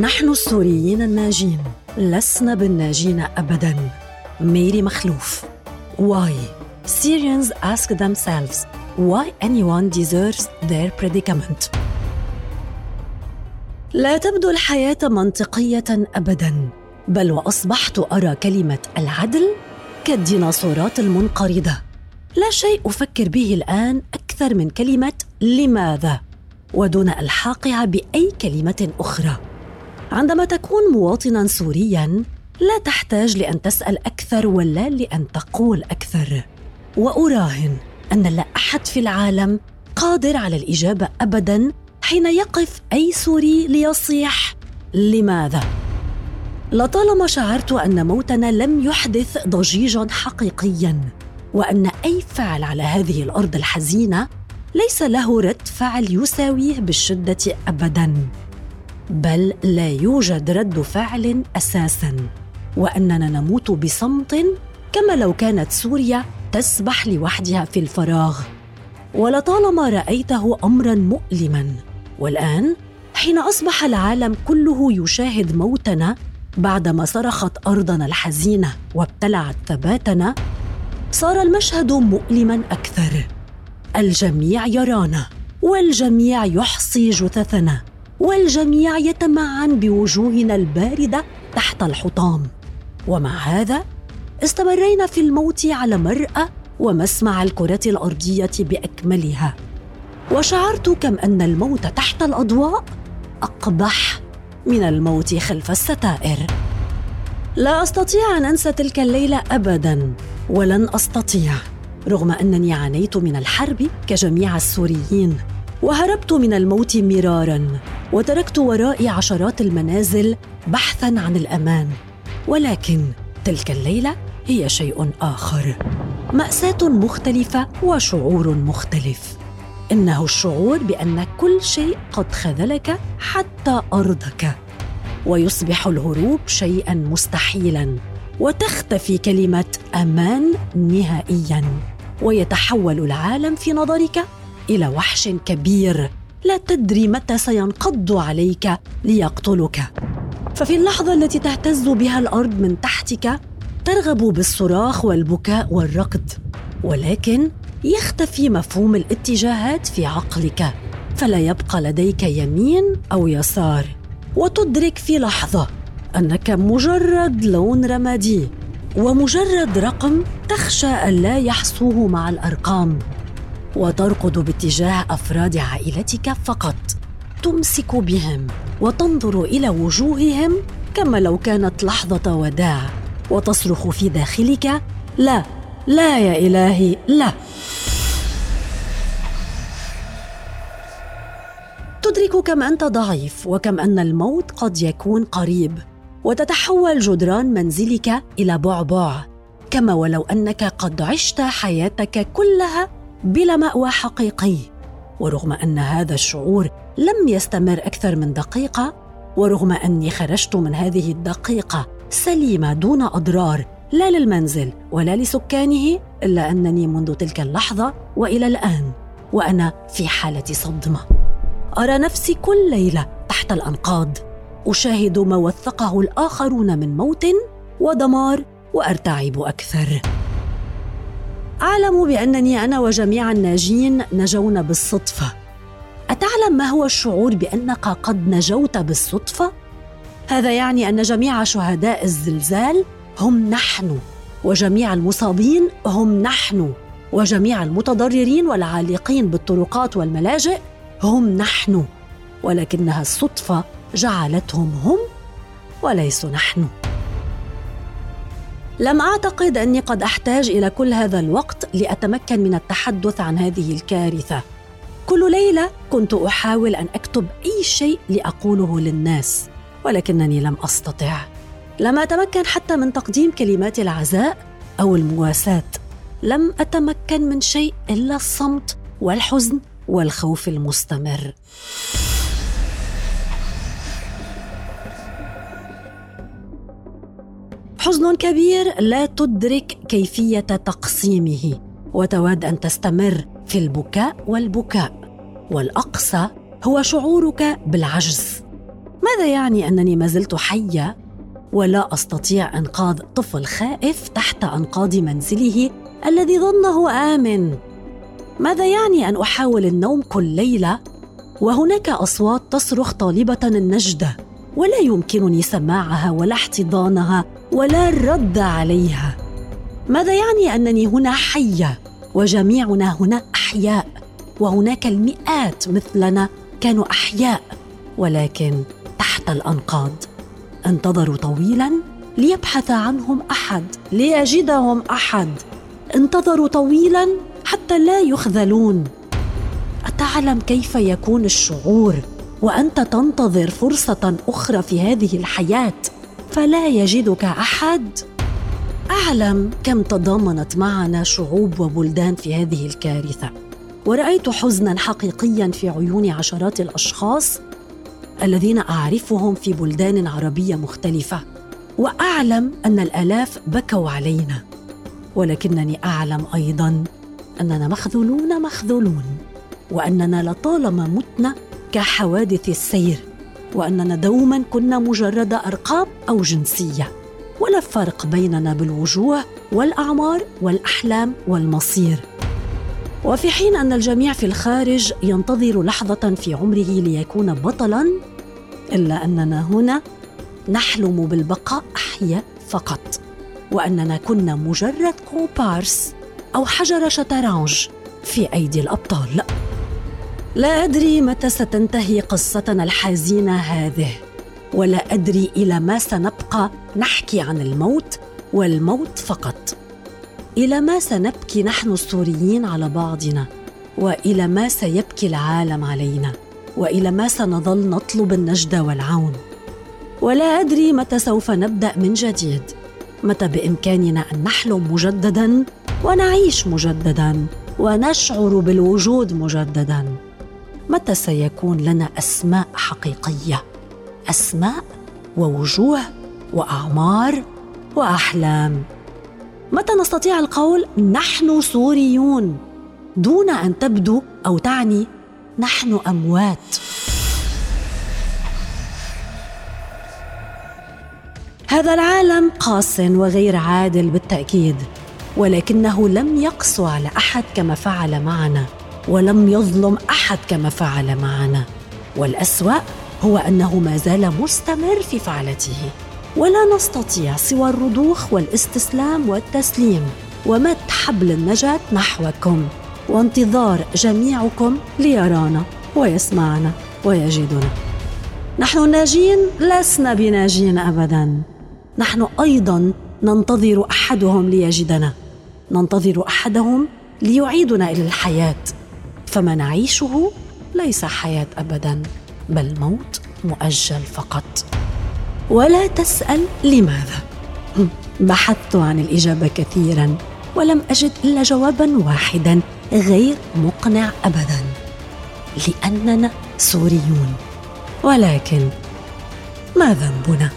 نحن السوريين الناجين لسنا بالناجين أبداً ميري مخلوف Why? Syrians ask themselves why anyone deserves their predicament. لا تبدو الحياة منطقية أبداً بل وأصبحت أرى كلمة العدل كالديناصورات المنقرضة لا شيء أفكر به الآن أكثر من كلمة لماذا ودون الحاقها بأي كلمة أخرى عندما تكون مواطنا سوريا لا تحتاج لأن تسأل أكثر ولا لأن تقول أكثر. وأراهن أن لا أحد في العالم قادر على الإجابة ابدا حين يقف أي سوري ليصيح. لماذا؟ لطالما شعرت أن موتنا لم يحدث ضجيجا حقيقيا وأن أي فعل على هذه الأرض الحزينة ليس له رد فعل يساويه بالشدة ابدا. بل لا يوجد رد فعل أساسا وأننا نموت بصمت كما لو كانت سوريا تسبح لوحدها في الفراغ. ولطالما رأيته امرا مؤلما والآن حين أصبح العالم كله يشاهد موتنا بعدما صرخت أرضنا الحزينة وابتلعت ثباتنا صار المشهد مؤلما أكثر. الجميع يرانا والجميع يحصي جثثنا. والجميع يتمعن بوجوهنا الباردة تحت الحطام. ومع هذا استمرينا في الموت على مرأى ومسمع الكرة الأرضية بأكملها. وشعرت كم أن الموت تحت الأضواء أقبح من الموت خلف الستائر. لا أستطيع أن أنسى تلك الليلة أبدا ولن أستطيع رغم أنني عانيت من الحرب كجميع السوريين. وهربت من الموت مرارا وتركت ورائي عشرات المنازل بحثا عن الأمان. ولكن تلك الليلة هي شيء آخر. مأساة مختلفة وشعور مختلف. إنه الشعور بأن كل شيء قد خذلك حتى أرضك. ويصبح الهروب شيئا مستحيلا وتختفي كلمة أمان نهائيا. ويتحول العالم في نظرك إلى وحش كبير. لا تدري متى سينقض عليك ليقتلك. ففي اللحظة التي تهتز بها الأرض من تحتك ترغب بالصراخ والبكاء والركض ولكن يختفي مفهوم الاتجاهات في عقلك. فلا يبقى لديك يمين أو يسار. وتدرك في لحظة أنك مجرد لون رمادي ومجرد رقم تخشى ألا يحصوه مع الأرقام. وتركض باتجاه أفراد عائلتك فقط. تمسك بهم وتنظر إلى وجوههم كما لو كانت لحظة وداع وتصرخ في داخلك لا لا يا إلهي لا. تدرك كم أنت ضعيف وكم أن الموت قد يكون قريب وتتحول جدران منزلك إلى بعبع كما ولو أنك قد عشت حياتك كلها بلا مأوى حقيقي. ورغم أن هذا الشعور لم يستمر أكثر من دقيقة ورغم أني خرجت من هذه الدقيقة سليمة دون أضرار لا للمنزل ولا لسكانه إلا أنني منذ تلك اللحظة وإلى الآن وأنا في حالة صدمة. أرى نفسي كل ليلة تحت الأنقاض. أشاهد ما وثقه الآخرون من موت ودمار وأرتعب أكثر. أعلم بأنني أنا وجميع الناجين نجونا بالصدفة. أتعلم ما هو الشعور بأنك قد نجوت بالصدفة؟ هذا يعني أن جميع شهداء الزلزال هم نحن وجميع المصابين هم نحن وجميع المتضررين والعالقين بالطرقات والملاجئ هم نحن ولكنها الصدفة جعلتهم هم وليسوا نحن. لم أعتقد أني قد أحتاج إلى كل هذا الوقت لأتمكن من التحدث عن هذه الكارثة. كل ليلة كنت أحاول أن أكتب أي شيء لأقوله للناس ولكنني لم أستطع. لم أتمكن حتى من تقديم كلمات العزاء أو المواساة. لم أتمكن من شيء إلا الصمت والحزن والخوف المستمر. حزن كبير لا تدرك كيفية تقسيمه وتود أن تستمر في البكاء والبكاء. والأقصى هو شعورك بالعجز. هذا يعني أنني ما زلت حية ولا أستطيع أنقاذ طفل خائف تحت أنقاض منزله الذي ظنه آمن؟ ماذا يعني أن أحاول النوم كل ليلة وهناك أصوات تصرخ طالبة النجدة ولا يمكنني سماعها ولا احتضانها ولا الرد عليها. ماذا يعني أنني هنا حية وجميعنا هنا أحياء وهناك المئات مثلنا كانوا أحياء ولكن تحت الأنقاض. أنتظروا طويلا ليبحث عنهم أحد ليجدهم أحد. انتظروا طويلا حتى لا يخذلون. أتعلم كيف يكون الشعور وأنت تنتظر فرصة أخرى في هذه الحياة؟ فلا يجدك أحد. أعلم كم تضامنت معنا شعوب وبلدان في هذه الكارثة. ورأيت حزنا حقيقيا في عيون عشرات الأشخاص الذين أعرفهم في بلدان عربية مختلفة. وأعلم أن الألاف بكوا علينا. ولكنني أعلم أيضا أننا مخذولون مخذولون وأننا لطالما متنا كحوادث السير. وأننا دوما كنا مجرد أرقام أو جنسية ولا فرق بيننا بالوجوه والأعمار والأحلام والمصير. وفي حين أن الجميع في الخارج ينتظر لحظة في عمره ليكون بطلا إلا أننا هنا نحلم بالبقاء أحياء فقط وأننا كنا مجرد كومبارس أو حجر شطرنج في أيدي الأبطال. لا أدري متى ستنتهي قصتنا الحزينة هذه ولا أدري إلى ما سنبقى نحكي عن الموت والموت فقط. إلى ما سنبكي نحن السوريين على بعضنا وإلى ما سيبكي العالم علينا وإلى ما سنظل نطلب النجد والعون. ولا أدري متى سوف نبدأ من جديد متى بإمكاننا أن نحلم مجددا ونعيش مجددا ونشعر بالوجود مجددا. متى سيكون لنا أسماء حقيقية؟ أسماء ووجوه وأعمار وأحلام. متى نستطيع القول نحن سوريون؟ دون أن تبدو أو تعني نحن أموات. هذا العالم قاس وغير عادل بالتأكيد ولكنه لم يقسو على أحد كما فعل معنا. ولم يظلم أحد كما فعل معنا والأسوأ هو أنه ما زال مستمر في فعلته. ولا نستطيع سوى الرضوخ والاستسلام والتسليم ومد حبل النجاة نحوكم. وانتظار جميعكم ليرانا ويسمعنا ويجدنا. نحن الناجين لسنا بناجين ابدا. نحن أيضا ننتظر أحدهم ليجدنا. ننتظر أحدهم ليعيدنا إلى الحياة. فما نعيشه ليس حياة ابدا بل موت مؤجل فقط. ولا تسأل لماذا. بحثت عن الإجابة كثيرا ولم أجد إلا جوابا واحدا غير مقنع ابدا. لأننا سوريون. ولكن ما ذنبنا؟